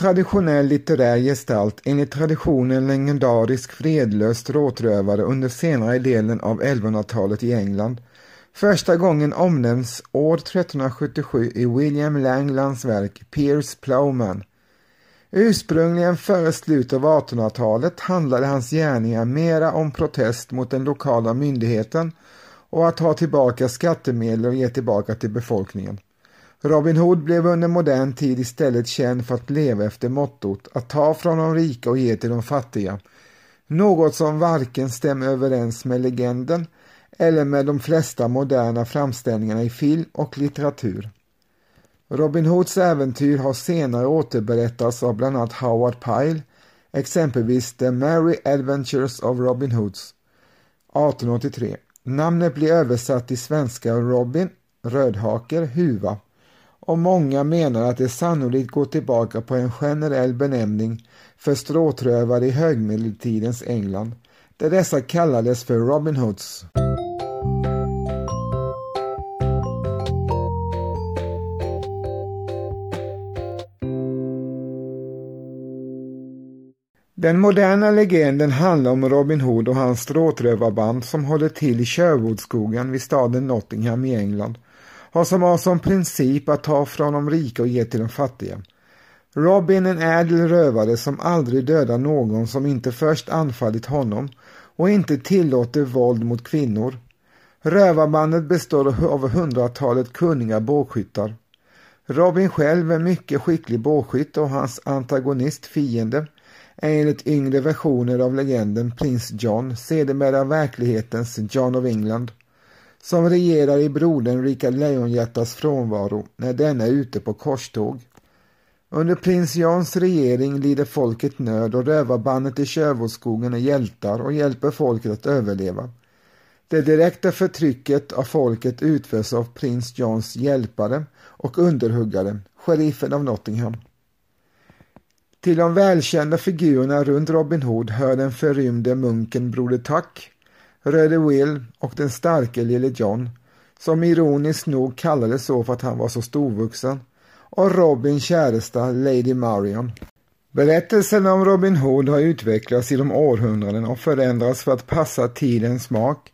traditionell litterär gestalt, enligt traditionen legendarisk fredlös stråtrövare under senare delen av 1100-talet i England. Första gången omnämns år 1377 i William Langlands verk Piers Plowman. Ursprungligen före slutet av 1800-talet handlade hans gärningar mera om protest mot den lokala myndigheten och att ta tillbaka skattemedel och ge tillbaka till befolkningen. Robin Hood blev under modern tid istället känd för att leva efter mottot att ta från de rika och ge till de fattiga. Något som varken stämmer överens med legenden eller med de flesta moderna framställningarna i film och litteratur. Robin Hoods äventyr har senare återberättats av bland annat Howard Pyle, exempelvis The Merry Adventures of Robin Hoods 1883. Namnet blir översatt till svenska Robin, rödhaker, huva och många menar att det sannolikt går tillbaka på en generell benämning för stråtrövare i högmedeltidens England, där dessa kallades för Robin Hoods. Den moderna legenden handlar om Robin Hood och hans stråtrövarband som håller till i Sherwoodskogen vid staden Nottingham i England har som har som princip att ta från de rika och ge till de fattiga. Robin är en ädel rövare som aldrig dödar någon som inte först anfallit honom och inte tillåter våld mot kvinnor. Rövarbandet består av hundratalet kunniga bågskyttar. Robin själv är mycket skicklig bågskytt och hans antagonist, fiende, är enligt yngre versioner av legenden prins John, sedermera verklighetens John of England som regerar i brodern Rikard Lejonhjärtas frånvaro när denne är ute på korståg. Under prins Jans regering lider folket nöd och rövarbandet i Sherwoodskogen är hjältar och hjälper folket att överleva. Det direkta förtrycket av folket utförs av prins Johns hjälpare och underhuggare, sheriffen av Nottingham. Till de välkända figurerna runt Robin Hood hör den förrymde munken Broder Tuck Röde Will och den starke lille John, som ironiskt nog kallades så för att han var så storvuxen, och Robins käresta Lady Marion. Berättelsen om Robin Hood har utvecklats genom århundraden och förändrats för att passa tidens smak.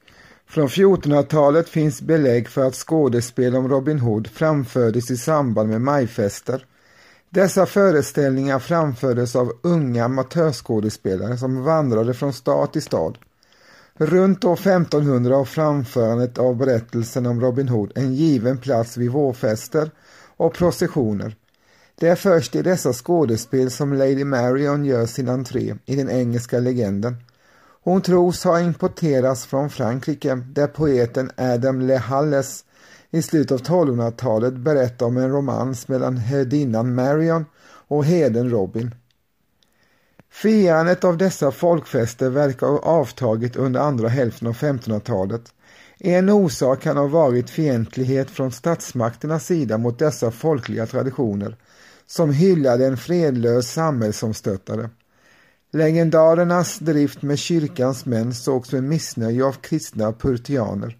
Från 1400-talet finns belägg för att skådespel om Robin Hood framfördes i samband med majfester. Dessa föreställningar framfördes av unga amatörskådespelare som vandrade från stad till stad. Runt år 1500 har framförandet av berättelsen om Robin Hood en given plats vid vårfester och processioner. Det är först i dessa skådespel som Lady Marion gör sin entré i den engelska legenden. Hon tros ha importerats från Frankrike där poeten Adam Le Halles i slutet av 1200-talet berättar om en romans mellan herdinnan Marion och heden Robin. Firandet av dessa folkfester verkar ha avtagit under andra hälften av 1500-talet. En orsak kan ha varit fientlighet från statsmakternas sida mot dessa folkliga traditioner som hyllade en fredlös samhällsomstöttare. Legendarernas drift med kyrkans män sågs med missnöje av kristna Purtianer.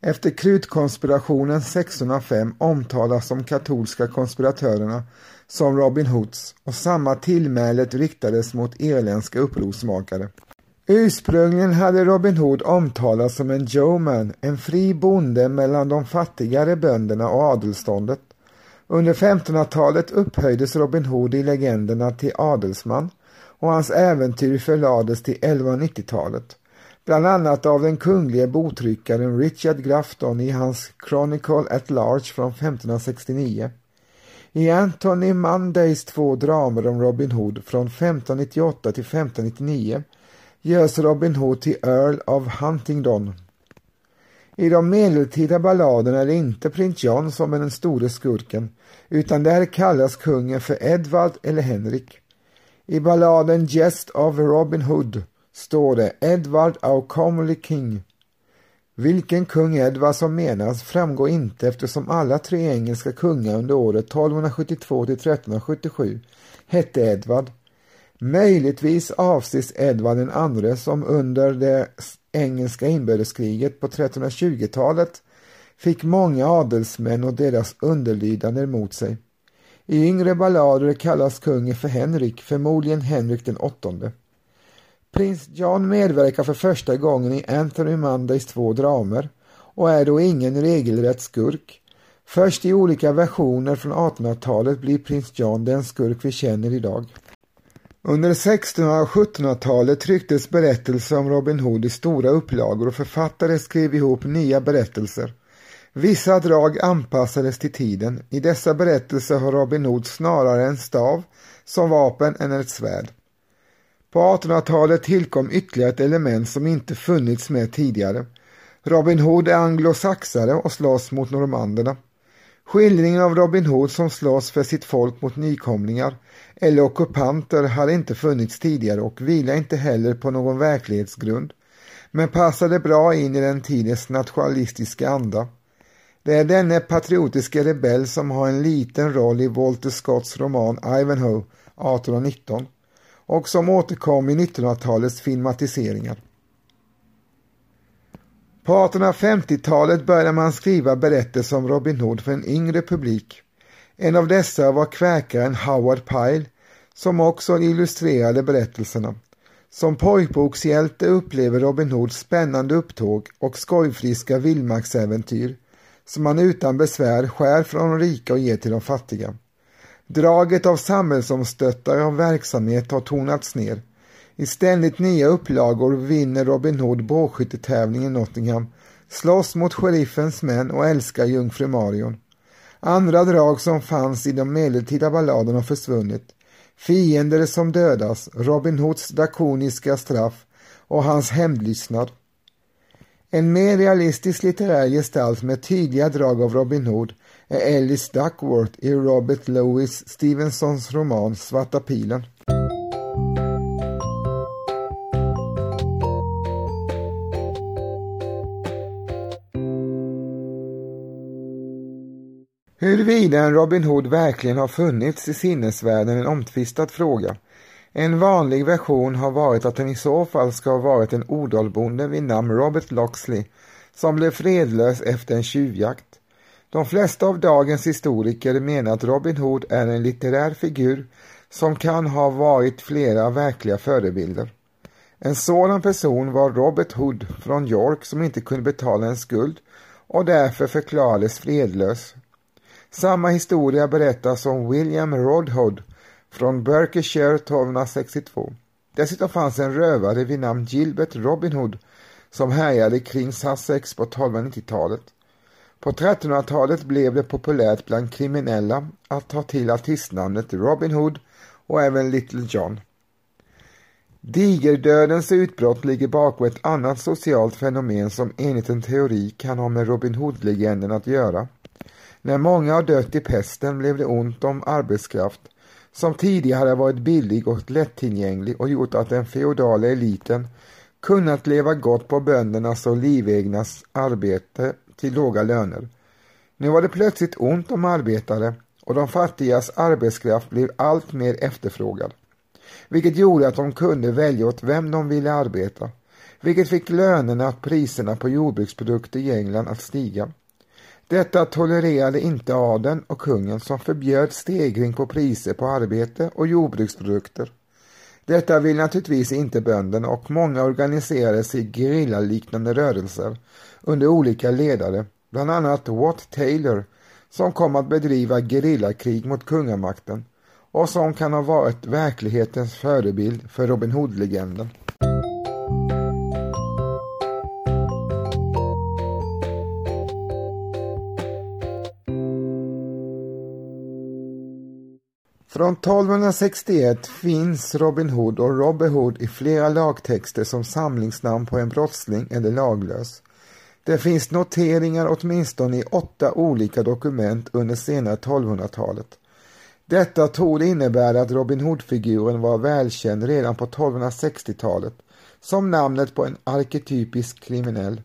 Efter krutkonspirationen 1605 omtalas de katolska konspiratörerna som Robin Hoods och samma tillmälet riktades mot irländska upprorsmakare. Ursprungligen hade Robin Hood omtalats som en Joeman, en fri bonde mellan de fattigare bönderna och adelståndet. Under 1500-talet upphöjdes Robin Hood i legenderna till adelsman och hans äventyr förlades till 1190-talet bland annat av den kunglige botryckaren Richard Grafton i hans Chronicle at Large från 1569. I Anthony Mondays två dramer om Robin Hood från 1598 till 1599 görs Robin Hood till Earl of Huntingdon. I de medeltida balladerna är det inte prins John som är den store skurken utan där kallas kungen för Edvard eller Henrik. I balladen Jest of Robin Hood står det Edward our comely king. Vilken kung Edvard som menas framgår inte eftersom alla tre engelska kungar under året 1272 till 1377 hette Edvard. Möjligtvis avses Edvard den andre som under det engelska inbördeskriget på 1320-talet fick många adelsmän och deras underlydande emot sig. I yngre ballader kallas kungen för Henrik, förmodligen Henrik den åttonde. Prins John medverkar för första gången i Anthony Mondays två dramer och är då ingen regelrätt skurk. Först i olika versioner från 1800-talet blir prins John den skurk vi känner idag. Under 1600 och 1700-talet trycktes berättelser om Robin Hood i stora upplagor och författare skrev ihop nya berättelser. Vissa drag anpassades till tiden. I dessa berättelser har Robin Hood snarare en stav som vapen än ett svärd. På 1800-talet tillkom ytterligare ett element som inte funnits med tidigare. Robin Hood är anglosaxare och slåss mot normanderna. Skildringen av Robin Hood som slåss för sitt folk mot nykomlingar eller ockupanter hade inte funnits tidigare och vilar inte heller på någon verklighetsgrund men passade bra in i den tidens nationalistiska anda. Det är denne patriotiska rebell som har en liten roll i Walter Scotts roman Ivanhoe 1819 och som återkom i 1900-talets filmatiseringar. På 1850-talet började man skriva berättelser om Robin Hood för en yngre publik. En av dessa var kväkaren Howard Pyle som också illustrerade berättelserna. Som pojkbokshjälte upplever Robin Hood spännande upptåg och skojfriska vildmarksäventyr som han utan besvär skär från de rika och ger till de fattiga. Draget av samhällsomstöttare av verksamhet har tonats ner. I ständigt nya upplagor vinner Robin Hood bågskyttetävlingen i Nottingham, slåss mot sheriffens män och älskar jungfru Marion. Andra drag som fanns i de medeltida balladerna har försvunnit. Fiender som dödas, Robin Hoods drakoniska straff och hans hämndlystnad. En mer realistisk litterär gestalt med tydliga drag av Robin Hood är Ellis Duckworth i Robert Louis Stevensons roman Svarta pilen. Huruvida en Robin Hood verkligen har funnits i sinnesvärlden är en omtvistad fråga. En vanlig version har varit att den i så fall ska ha varit en odalbonde vid namn Robert Loxley som blev fredlös efter en tjuvjakt. De flesta av dagens historiker menar att Robin Hood är en litterär figur som kan ha varit flera verkliga förebilder. En sådan person var Robert Hood från York som inte kunde betala en skuld och därför förklarades fredlös. Samma historia berättas om William Rodhood från Berkshire 1262. Dessutom fanns en rövare vid namn Gilbert Robin Hood som härjade kring Sussex på 1290-talet. På 1300-talet blev det populärt bland kriminella att ta till artistnamnet Robin Hood och även Little John. Digerdödens utbrott ligger bakom ett annat socialt fenomen som enligt en teori kan ha med Robin Hood-legenden att göra. När många har dött i pesten blev det ont om arbetskraft som tidigare varit billig och lättillgänglig och gjort att den feodala eliten kunnat leva gott på böndernas och livegnas arbete till låga löner. Nu var det plötsligt ont om arbetare och de fattigas arbetskraft blev allt mer efterfrågad. Vilket gjorde att de kunde välja åt vem de ville arbeta. Vilket fick lönerna och priserna på jordbruksprodukter i England att stiga. Detta tolererade inte adeln och kungen som förbjöd stegring på priser på arbete och jordbruksprodukter. Detta vill naturligtvis inte bönderna och många organiserade sig i gerillaliknande rörelser under olika ledare, bland annat Watt Taylor som kom att bedriva gerillakrig mot kungamakten och som kan ha varit verklighetens förebild för Robin Hood-legenden. Från 1261 finns Robin Hood och Robin Hood i flera lagtexter som samlingsnamn på en brottsling eller laglös. Det finns noteringar åtminstone i åtta olika dokument under senare 1200-talet. Detta torde innebära att Robin Hood-figuren var välkänd redan på 1260-talet som namnet på en arketypisk kriminell.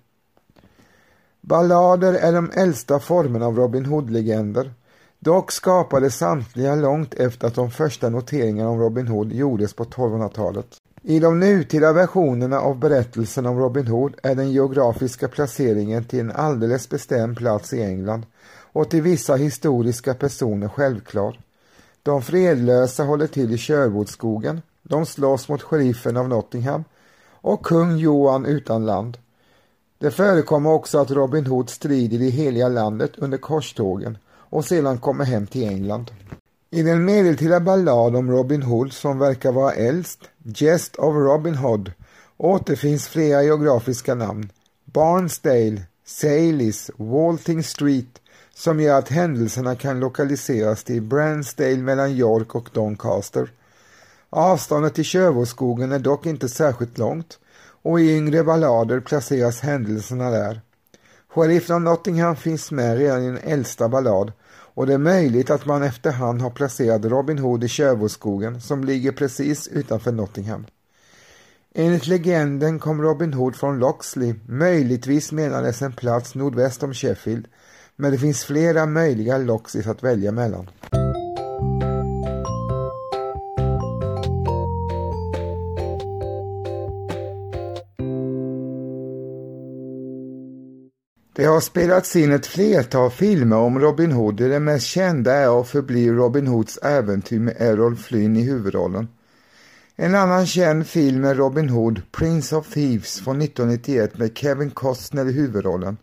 Ballader är de äldsta formerna av Robin Hood-legender. Dock skapades samtliga långt efter att de första noteringarna om Robin Hood gjordes på 1200-talet. I de nutida versionerna av berättelsen om Robin Hood är den geografiska placeringen till en alldeles bestämd plats i England och till vissa historiska personer självklar. De fredlösa håller till i Sherwoodskogen, de slåss mot sheriffen av Nottingham och kung Johan utan land. Det förekommer också att Robin Hood strider i heliga landet under korstågen och sedan kommer hem till England. I den medeltida ballad om Robin Hood som verkar vara äldst, Jest of Robin Hood, återfinns flera geografiska namn. Barnsdale, Salis, Walting Street, som gör att händelserna kan lokaliseras till Bransdale mellan York och Doncaster. Avståndet till Sherwoodskogen är dock inte särskilt långt och i yngre ballader placeras händelserna där. Sheriffen av Nottingham finns med redan i den äldsta ballad och det är möjligt att man efterhand har placerat Robin Hood i Sherwoodskogen som ligger precis utanför Nottingham. Enligt legenden kom Robin Hood från Loxley, möjligtvis menades en plats nordväst om Sheffield, men det finns flera möjliga Loxleys att välja mellan. Det har spelats in ett flertal filmer om Robin Hood där den mest kända är och förblir Robin Hoods äventyr med Errol Flynn i huvudrollen. En annan känd film är Robin Hood, Prince of Thieves från 1991 med Kevin Costner i huvudrollen.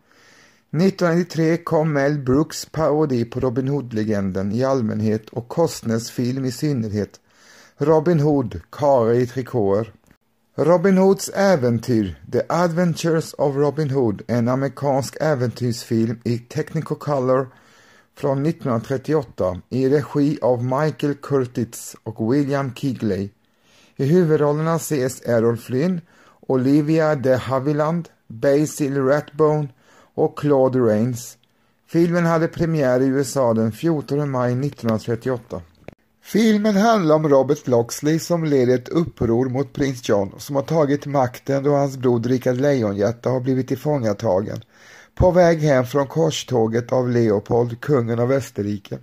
1993 kom Mel Brooks parodi på Robin Hood-legenden i allmänhet och Costners film i synnerhet. Robin Hood, Kare i trikåer. Robin Hoods äventyr, The Adventures of Robin Hood, en amerikansk äventyrsfilm i Technicolor från 1938 i regi av Michael Curtiz och William Kigley. I huvudrollerna ses Errol Flynn, Olivia de Havilland, Basil Rathbone och Claude Rains. Filmen hade premiär i USA den 14 maj 1938. Filmen handlar om Robert Loxley som leder ett uppror mot prins John som har tagit makten då hans bror Richard Lejonhjärta har blivit tillfångatagen på väg hem från korståget av Leopold, kungen av Österrike.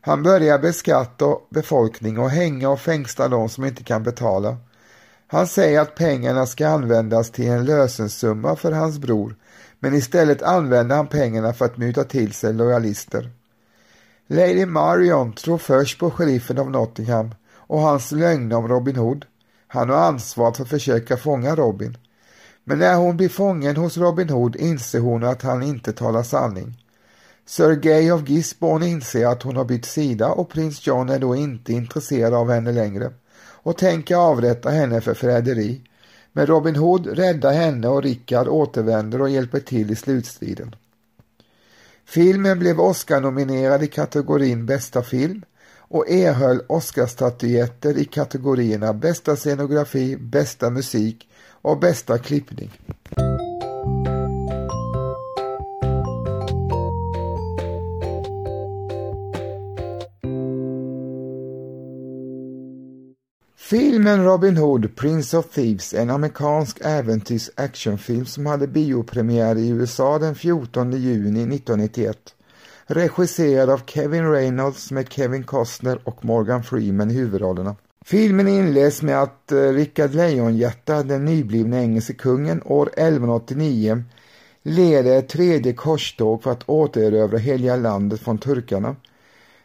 Han börjar beskatta befolkningen och hänga och fängsla de som inte kan betala. Han säger att pengarna ska användas till en lösensumma för hans bror men istället använder han pengarna för att muta till sig lojalister. Lady Marion tror först på sheriffen av Nottingham och hans lögner om Robin Hood. Han har ansvar för att försöka fånga Robin. Men när hon blir fången hos Robin Hood inser hon att han inte talar sanning. Sir Gay of Gisborne inser att hon har bytt sida och prins John är då inte intresserad av henne längre och tänker avrätta henne för förräderi. Men Robin Hood räddar henne och Rickard återvänder och hjälper till i slutstriden. Filmen blev Oscar-nominerad i kategorin bästa film och erhöll Oscarsstatyetter i kategorierna bästa scenografi, bästa musik och bästa klippning. Filmen Robin Hood, Prince of Thieves är en amerikansk äventyrs actionfilm som hade biopremiär i USA den 14 juni 1991. Regisserad av Kevin Reynolds med Kevin Costner och Morgan Freeman i huvudrollerna. Filmen inleds med att eh, Rickard Lejonhjärta, den nyblivne engelske kungen, år 1189 leder ett tredje korståg för att återerövra heliga landet från turkarna.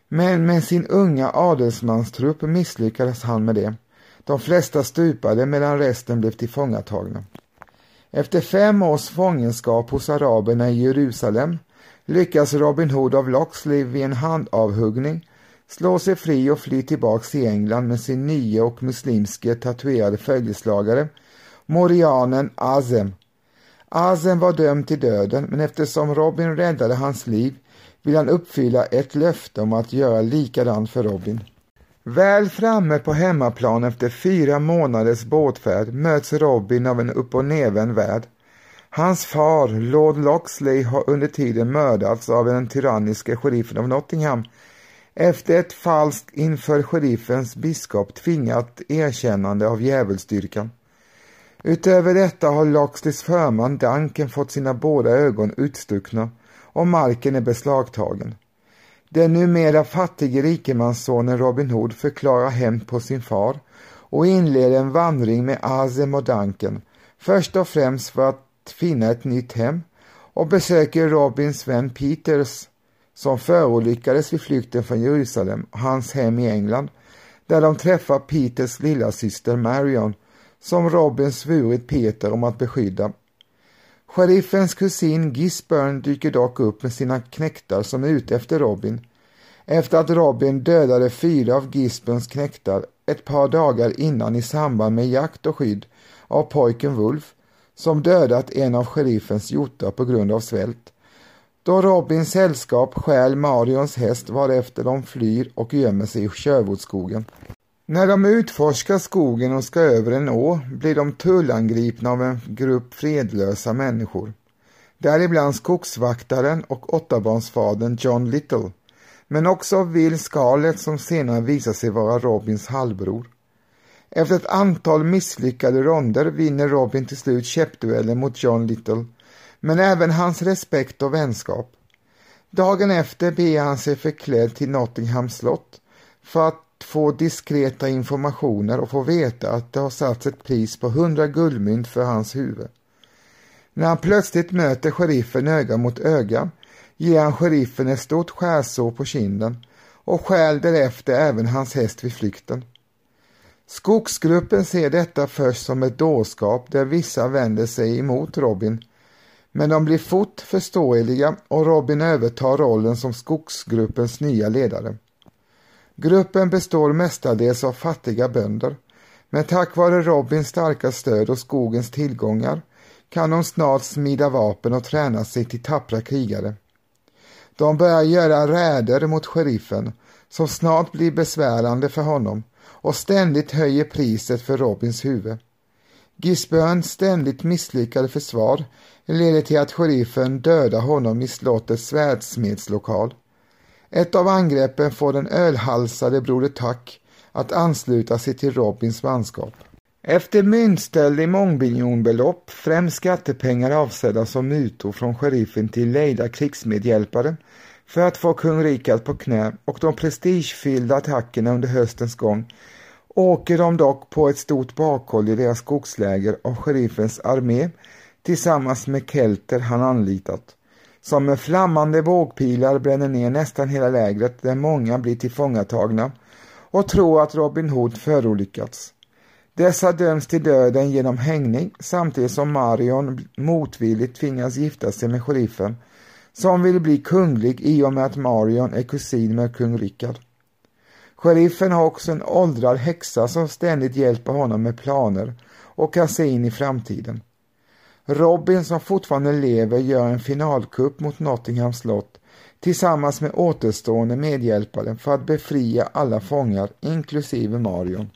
Men med sin unga adelsmanstrupp misslyckades han med det. De flesta stupade medan resten blev tillfångatagna. Efter fem års fångenskap hos araberna i Jerusalem lyckas Robin Hood av Loxley vid en handavhuggning slå sig fri och fly tillbaks till England med sin nya och muslimske tatuerade följeslagare, Morianen Azem. Azem var dömd till döden men eftersom Robin räddade hans liv vill han uppfylla ett löfte om att göra likadant för Robin. Väl framme på hemmaplan efter fyra månaders båtfärd möts Robin av en upp och nervänd värld. Hans far, Lord Loxley, har under tiden mördats av den tyranniske sheriffen av Nottingham efter ett falskt inför sheriffens biskop tvingat erkännande av djävulsdyrkan. Utöver detta har Loxleys förman Duncan fått sina båda ögon utstuckna och marken är beslagtagen. Den numera fattige rikemanssonen Robin Hood förklarar hämnd på sin far och inleder en vandring med Azem och Duncan, först och främst för att finna ett nytt hem och besöker Robins vän Peters som förolyckades vid flykten från Jerusalem och hans hem i England där de träffar Peters lilla syster Marion som Robin svurit Peter om att beskydda. Sheriffens kusin Gisburn dyker dock upp med sina knäktar som är ute efter Robin. Efter att Robin dödade fyra av Gisburns knäktar ett par dagar innan i samband med jakt och skydd av pojken Wolf som dödat en av sheriffens hjortar på grund av svält. Då Robins sällskap stjäl Marions häst varefter de flyr och gömmer sig i Sherwoodskogen. När de utforskar skogen och ska över en å blir de tullangripna av en grupp fredlösa människor. Däribland skogsvaktaren och åttabarnsfadern John Little, men också Will Scarlett som senare visar sig vara Robins halvbror. Efter ett antal misslyckade ronder vinner Robin till slut käppduellen mot John Little, men även hans respekt och vänskap. Dagen efter beger han sig förklädd till Nottingham slott för att två diskreta informationer och få veta att det har satts ett pris på hundra guldmynt för hans huvud. När han plötsligt möter sheriffen öga mot öga ger han sheriffen ett stort skärsår på kinden och stjäl därefter även hans häst vid flykten. Skogsgruppen ser detta först som ett dårskap där vissa vänder sig emot Robin men de blir fort förståeliga och Robin övertar rollen som skogsgruppens nya ledare. Gruppen består mestadels av fattiga bönder, men tack vare Robins starka stöd och skogens tillgångar kan de snart smida vapen och träna sig till tappra krigare. De börjar göra räder mot sheriffen som snart blir besvärande för honom och ständigt höjer priset för Robins huvud. Gisböns ständigt misslyckade försvar leder till att sheriffen dödar honom i slottets svärdsmedslokal. Ett av angreppen får den ölhalsade broder Tack att ansluta sig till Robins manskap. Efter myntstöld i mångmiljonbelopp, främst skattepengar avsedda som mutor från sheriffen till lejda krigsmedhjälpare för att få kung Rikard på knä och de prestigefyllda attackerna under höstens gång åker de dock på ett stort bakhåll i deras skogsläger av sheriffens armé tillsammans med kelter han anlitat som med flammande vågpilar bränner ner nästan hela lägret där många blir tillfångatagna och tror att Robin Hood förolyckats. Dessa döms till döden genom hängning samtidigt som Marion motvilligt tvingas gifta sig med sheriffen som vill bli kunglig i och med att Marion är kusin med kung Rickard. Sheriffen har också en åldrad häxa som ständigt hjälper honom med planer och kan se in i framtiden. Robin som fortfarande lever gör en finalkupp mot Nottingham slott tillsammans med återstående medhjälpare för att befria alla fångar inklusive Marion.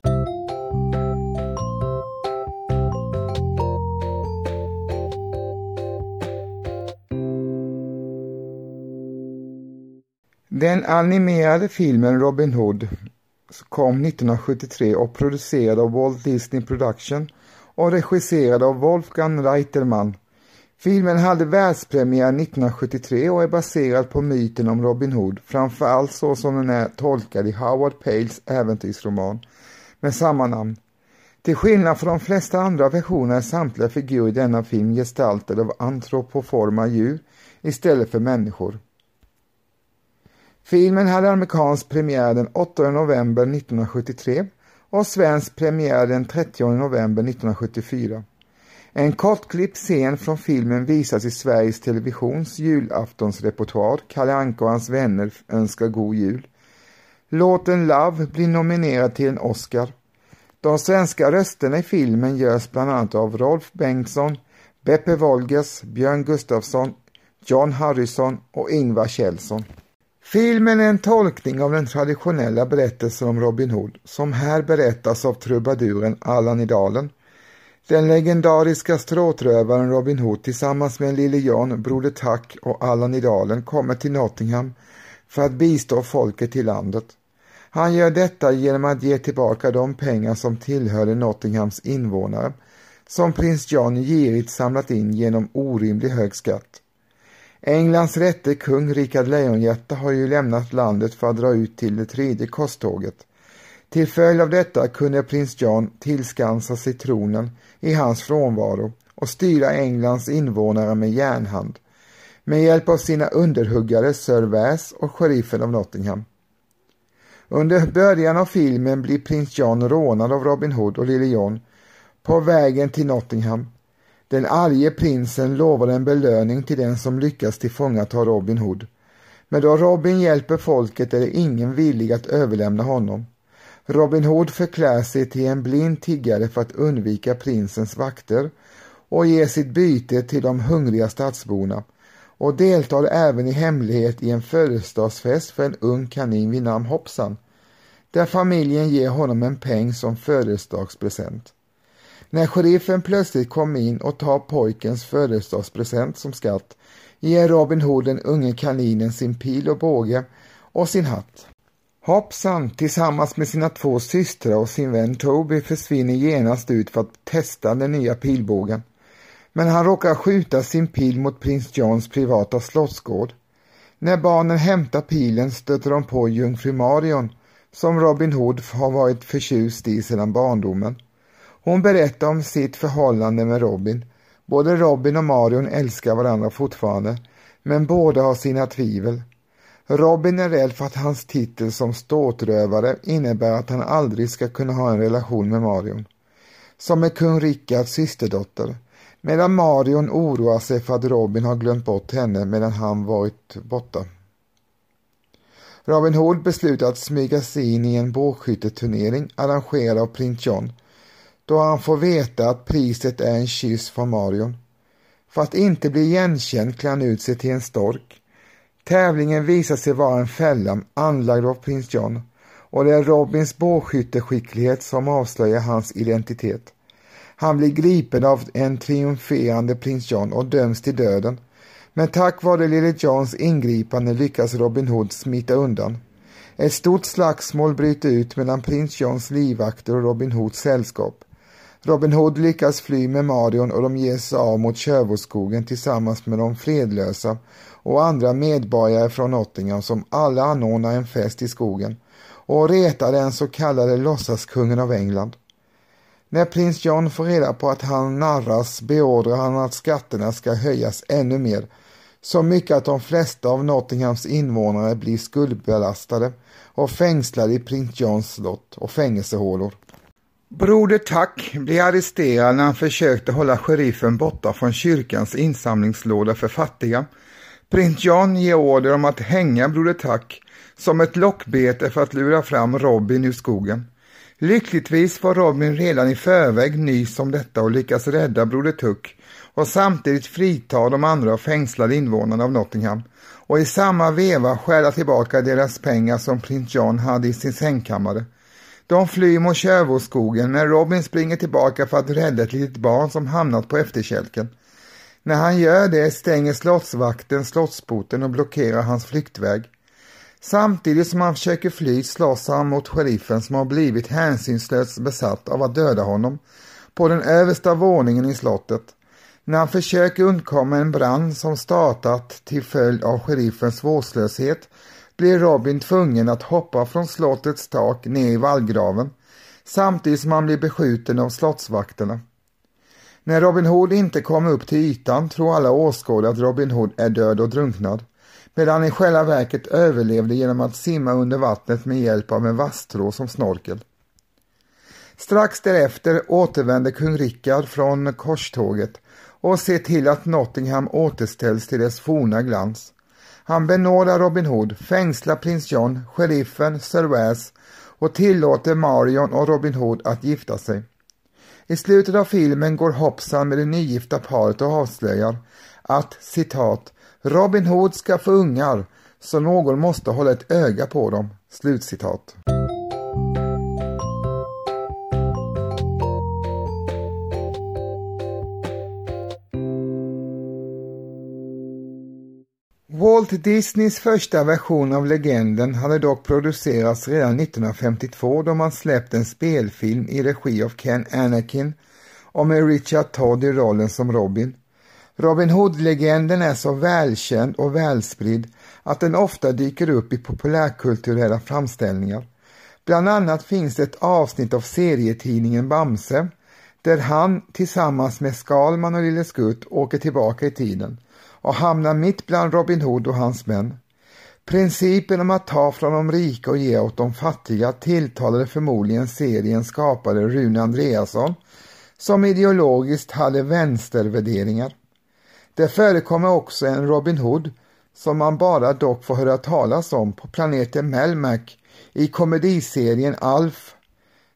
Den animerade filmen Robin Hood kom 1973 och producerad av Walt Disney Production och regisserad av Wolfgang Reitelmann. Filmen hade världspremiär 1973 och är baserad på myten om Robin Hood, framförallt så som den är tolkad i Howard Pales äventyrsroman med samma namn. Till skillnad från de flesta andra versioner är samtliga figurer i denna film gestaltade av antropoforma djur istället för människor. Filmen hade amerikansk premiär den 8 november 1973 och svensk premiär den 30 november 1974. En kortklippt scen från filmen visas i Sveriges Televisions julaftonsrepertoar Kalle Anka och hans vänner önskar god jul. Låten Love blir nominerad till en Oscar. De svenska rösterna i filmen görs bland annat av Rolf Bengtsson, Beppe Wolgers, Björn Gustafsson, John Harrison och Ingvar Kjellson. Filmen är en tolkning av den traditionella berättelsen om Robin Hood som här berättas av trubaduren Allan i Dalen. Den legendariska stråtrövaren Robin Hood tillsammans med Lille John, Broder Tack och Allan i Dalen kommer till Nottingham för att bistå folket i landet. Han gör detta genom att ge tillbaka de pengar som tillhörde Nottinghams invånare som prins John girigt samlat in genom orimlig hög skatt. Englands rätte kung Rikard Lejonhjärta har ju lämnat landet för att dra ut till det tredje korståget. Till följd av detta kunde prins John tillskansa sig tronen i hans frånvaro och styra Englands invånare med järnhand med hjälp av sina underhuggare Sir Väs och sheriffen av Nottingham. Under början av filmen blir prins John rånad av Robin Hood och Lille John på vägen till Nottingham. Den arge prinsen lovar en belöning till den som lyckas tillfångata Robin Hood. Men då Robin hjälper folket är det ingen villig att överlämna honom. Robin Hood förklär sig till en blind tiggare för att undvika prinsens vakter och ger sitt byte till de hungriga stadsborna och deltar även i hemlighet i en födelsedagsfest för en ung kanin vid namn Hoppsan, där familjen ger honom en peng som födelsedagspresent. När sheriffen plötsligt kom in och tar pojkens födelsedagspresent som skatt ger Robin Hood den unge kaninen sin pil och båge och sin hatt. Hoppsan tillsammans med sina två systrar och sin vän Toby försvinner genast ut för att testa den nya pilbågen. Men han råkar skjuta sin pil mot prins Johns privata slottsgård. När barnen hämtar pilen stöter de på jungfru Marion som Robin Hood har varit förtjust i sedan barndomen. Hon berättar om sitt förhållande med Robin. Både Robin och Marion älskar varandra fortfarande, men båda har sina tvivel. Robin är rädd för att hans titel som ståtrövare innebär att han aldrig ska kunna ha en relation med Marion, som är kung Rickards systerdotter, medan Marion oroar sig för att Robin har glömt bort henne medan han varit borta. Robin Hood beslutar att smyga sig in i en bågskytteturnering arrangerad av prins John då han får veta att priset är en kyss från Marion. För att inte bli igenkänd klär han ut sig till en stork. Tävlingen visar sig vara en fälla anlagd av prins John och det är Robins bågskytteskicklighet som avslöjar hans identitet. Han blir gripen av en triumferande prins John och döms till döden. Men tack vare lille Johns ingripande lyckas Robin Hood smita undan. Ett stort slagsmål bryter ut mellan prins Johns livvakter och Robin Hoods sällskap. Robin Hood lyckas fly med Marion och de ger sig av mot Sherwoodskogen tillsammans med de fredlösa och andra medborgare från Nottingham som alla anordnar en fest i skogen och retar den så kallade låtsaskungen av England. När prins John får reda på att han narras beordrar han att skatterna ska höjas ännu mer, så mycket att de flesta av Nottinghams invånare blir skuldbelastade och fängslade i prins Johns slott och fängelsehålor. Broder Tack blev arresterad när han försökte hålla sheriffen borta från kyrkans insamlingslåda för fattiga. Prins John ger order om att hänga Broder Tack som ett lockbete för att lura fram Robin ur skogen. Lyckligtvis får Robin redan i förväg nys om detta och lyckas rädda Broder Tuck och samtidigt frita de andra fängslade invånarna av Nottingham och i samma veva stjäla tillbaka deras pengar som prins John hade i sin sängkammare. De flyr mot Kärvåskogen när Robin springer tillbaka för att rädda ett litet barn som hamnat på efterkälken. När han gör det stänger slottsvakten slottsporten och blockerar hans flyktväg. Samtidigt som han försöker fly slåss han mot sheriffen som har blivit hänsynslöst besatt av att döda honom på den översta våningen i slottet. När han försöker undkomma en brand som startat till följd av sheriffens vårdslöshet blir Robin tvungen att hoppa från slottets tak ner i vallgraven samtidigt som han blir beskjuten av slottsvakterna. När Robin Hood inte kommer upp till ytan tror alla åskådare att Robin Hood är död och drunknad medan han i själva verket överlevde genom att simma under vattnet med hjälp av en vasstrå som snorkel. Strax därefter återvänder kung Rickard från korståget och ser till att Nottingham återställs till dess forna glans. Han benådar Robin Hood, fängslar prins John, sheriffen, Sir Wes och tillåter Marion och Robin Hood att gifta sig. I slutet av filmen går Hoppsan med det nygifta paret och avslöjar att citat Robin Hood ska få ungar så någon måste hålla ett öga på dem. Slutcitat. Walt Disneys första version av legenden hade dock producerats redan 1952 då man släppt en spelfilm i regi av Ken Anakin och med Richard Todd i rollen som Robin. Robin Hood-legenden är så välkänd och välspridd att den ofta dyker upp i populärkulturella framställningar. Bland annat finns ett avsnitt av serietidningen Bamse där han tillsammans med Skalman och Lille Skutt åker tillbaka i tiden och hamnar mitt bland Robin Hood och hans män. Principen om att ta från de rika och ge åt de fattiga tilltalade förmodligen seriens skapare Rune Andreasson som ideologiskt hade vänstervärderingar. Det förekommer också en Robin Hood som man bara dock får höra talas om på planeten Melmac i komediserien Alf.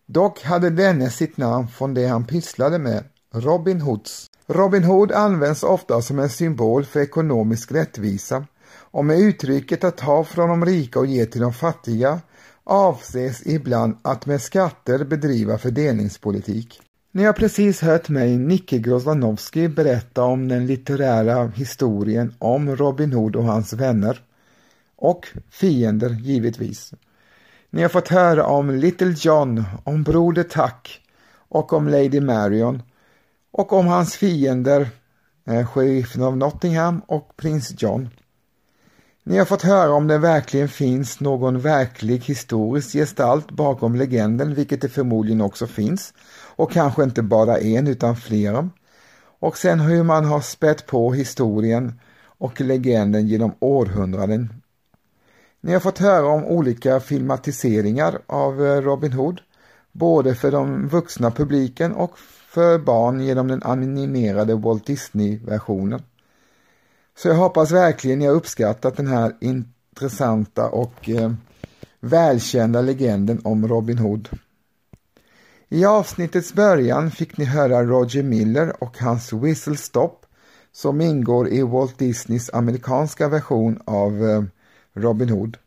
Dock hade denne sitt namn från det han pysslade med, Robin Hoods. Robin Hood används ofta som en symbol för ekonomisk rättvisa och med uttrycket att ta från de rika och ge till de fattiga avses ibland att med skatter bedriva fördelningspolitik. Ni har precis hört mig, Nicke Grozdanowski, berätta om den litterära historien om Robin Hood och hans vänner. Och fiender, givetvis. Ni har fått höra om Little John, om Broder Tuck och om Lady Marion och om hans fiender, eh, sheriffen av Nottingham och prins John. Ni har fått höra om det verkligen finns någon verklig historisk gestalt bakom legenden, vilket det förmodligen också finns, och kanske inte bara en utan flera. Och sen hur man har spett på historien och legenden genom århundraden. Ni har fått höra om olika filmatiseringar av eh, Robin Hood, både för den vuxna publiken och för barn genom den animerade Walt Disney-versionen. Så jag hoppas verkligen ni har uppskattat den här intressanta och eh, välkända legenden om Robin Hood. I avsnittets början fick ni höra Roger Miller och hans Whistle Stop som ingår i Walt Disneys amerikanska version av eh, Robin Hood.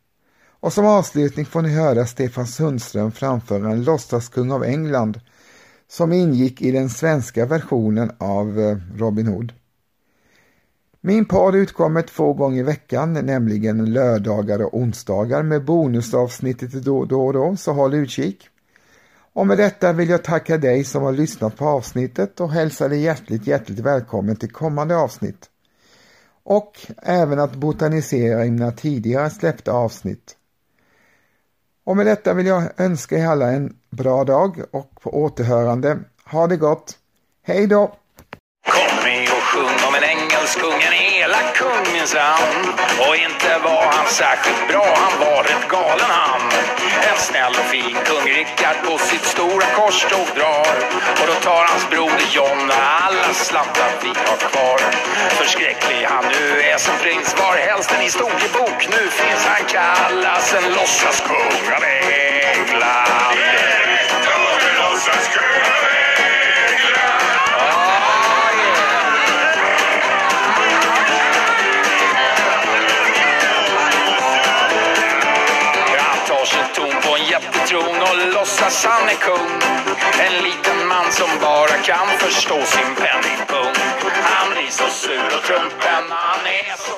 Och som avslutning får ni höra Stefan Sundström framföra en låtsaskung av England som ingick i den svenska versionen av eh, Robin Hood. Min podd utkommer två gånger i veckan, nämligen lördagar och onsdagar med bonusavsnittet då och då, då, så håll utkik. Och med detta vill jag tacka dig som har lyssnat på avsnittet och hälsa dig hjärtligt, hjärtligt välkommen till kommande avsnitt. Och även att botanisera i mina tidigare släppta avsnitt. Och med detta vill jag önska er alla en bra dag och på återhörande. Ha det gott! Hej då! kung, en elak kung minsann. Och inte var han särskilt bra, han var rätt galen han. En snäll och fin kung Rickard på sitt stora korståg drar. Och då tar hans broder John alla slantar vi har kvar. Förskräcklig han nu är som prins var helst en historiebok. Nu finns han kallas en låtsaskung av England. Tron och låtsas han är kung. En liten man som bara kan förstå sin penningpung. Han blir så sur och trumpen, han är så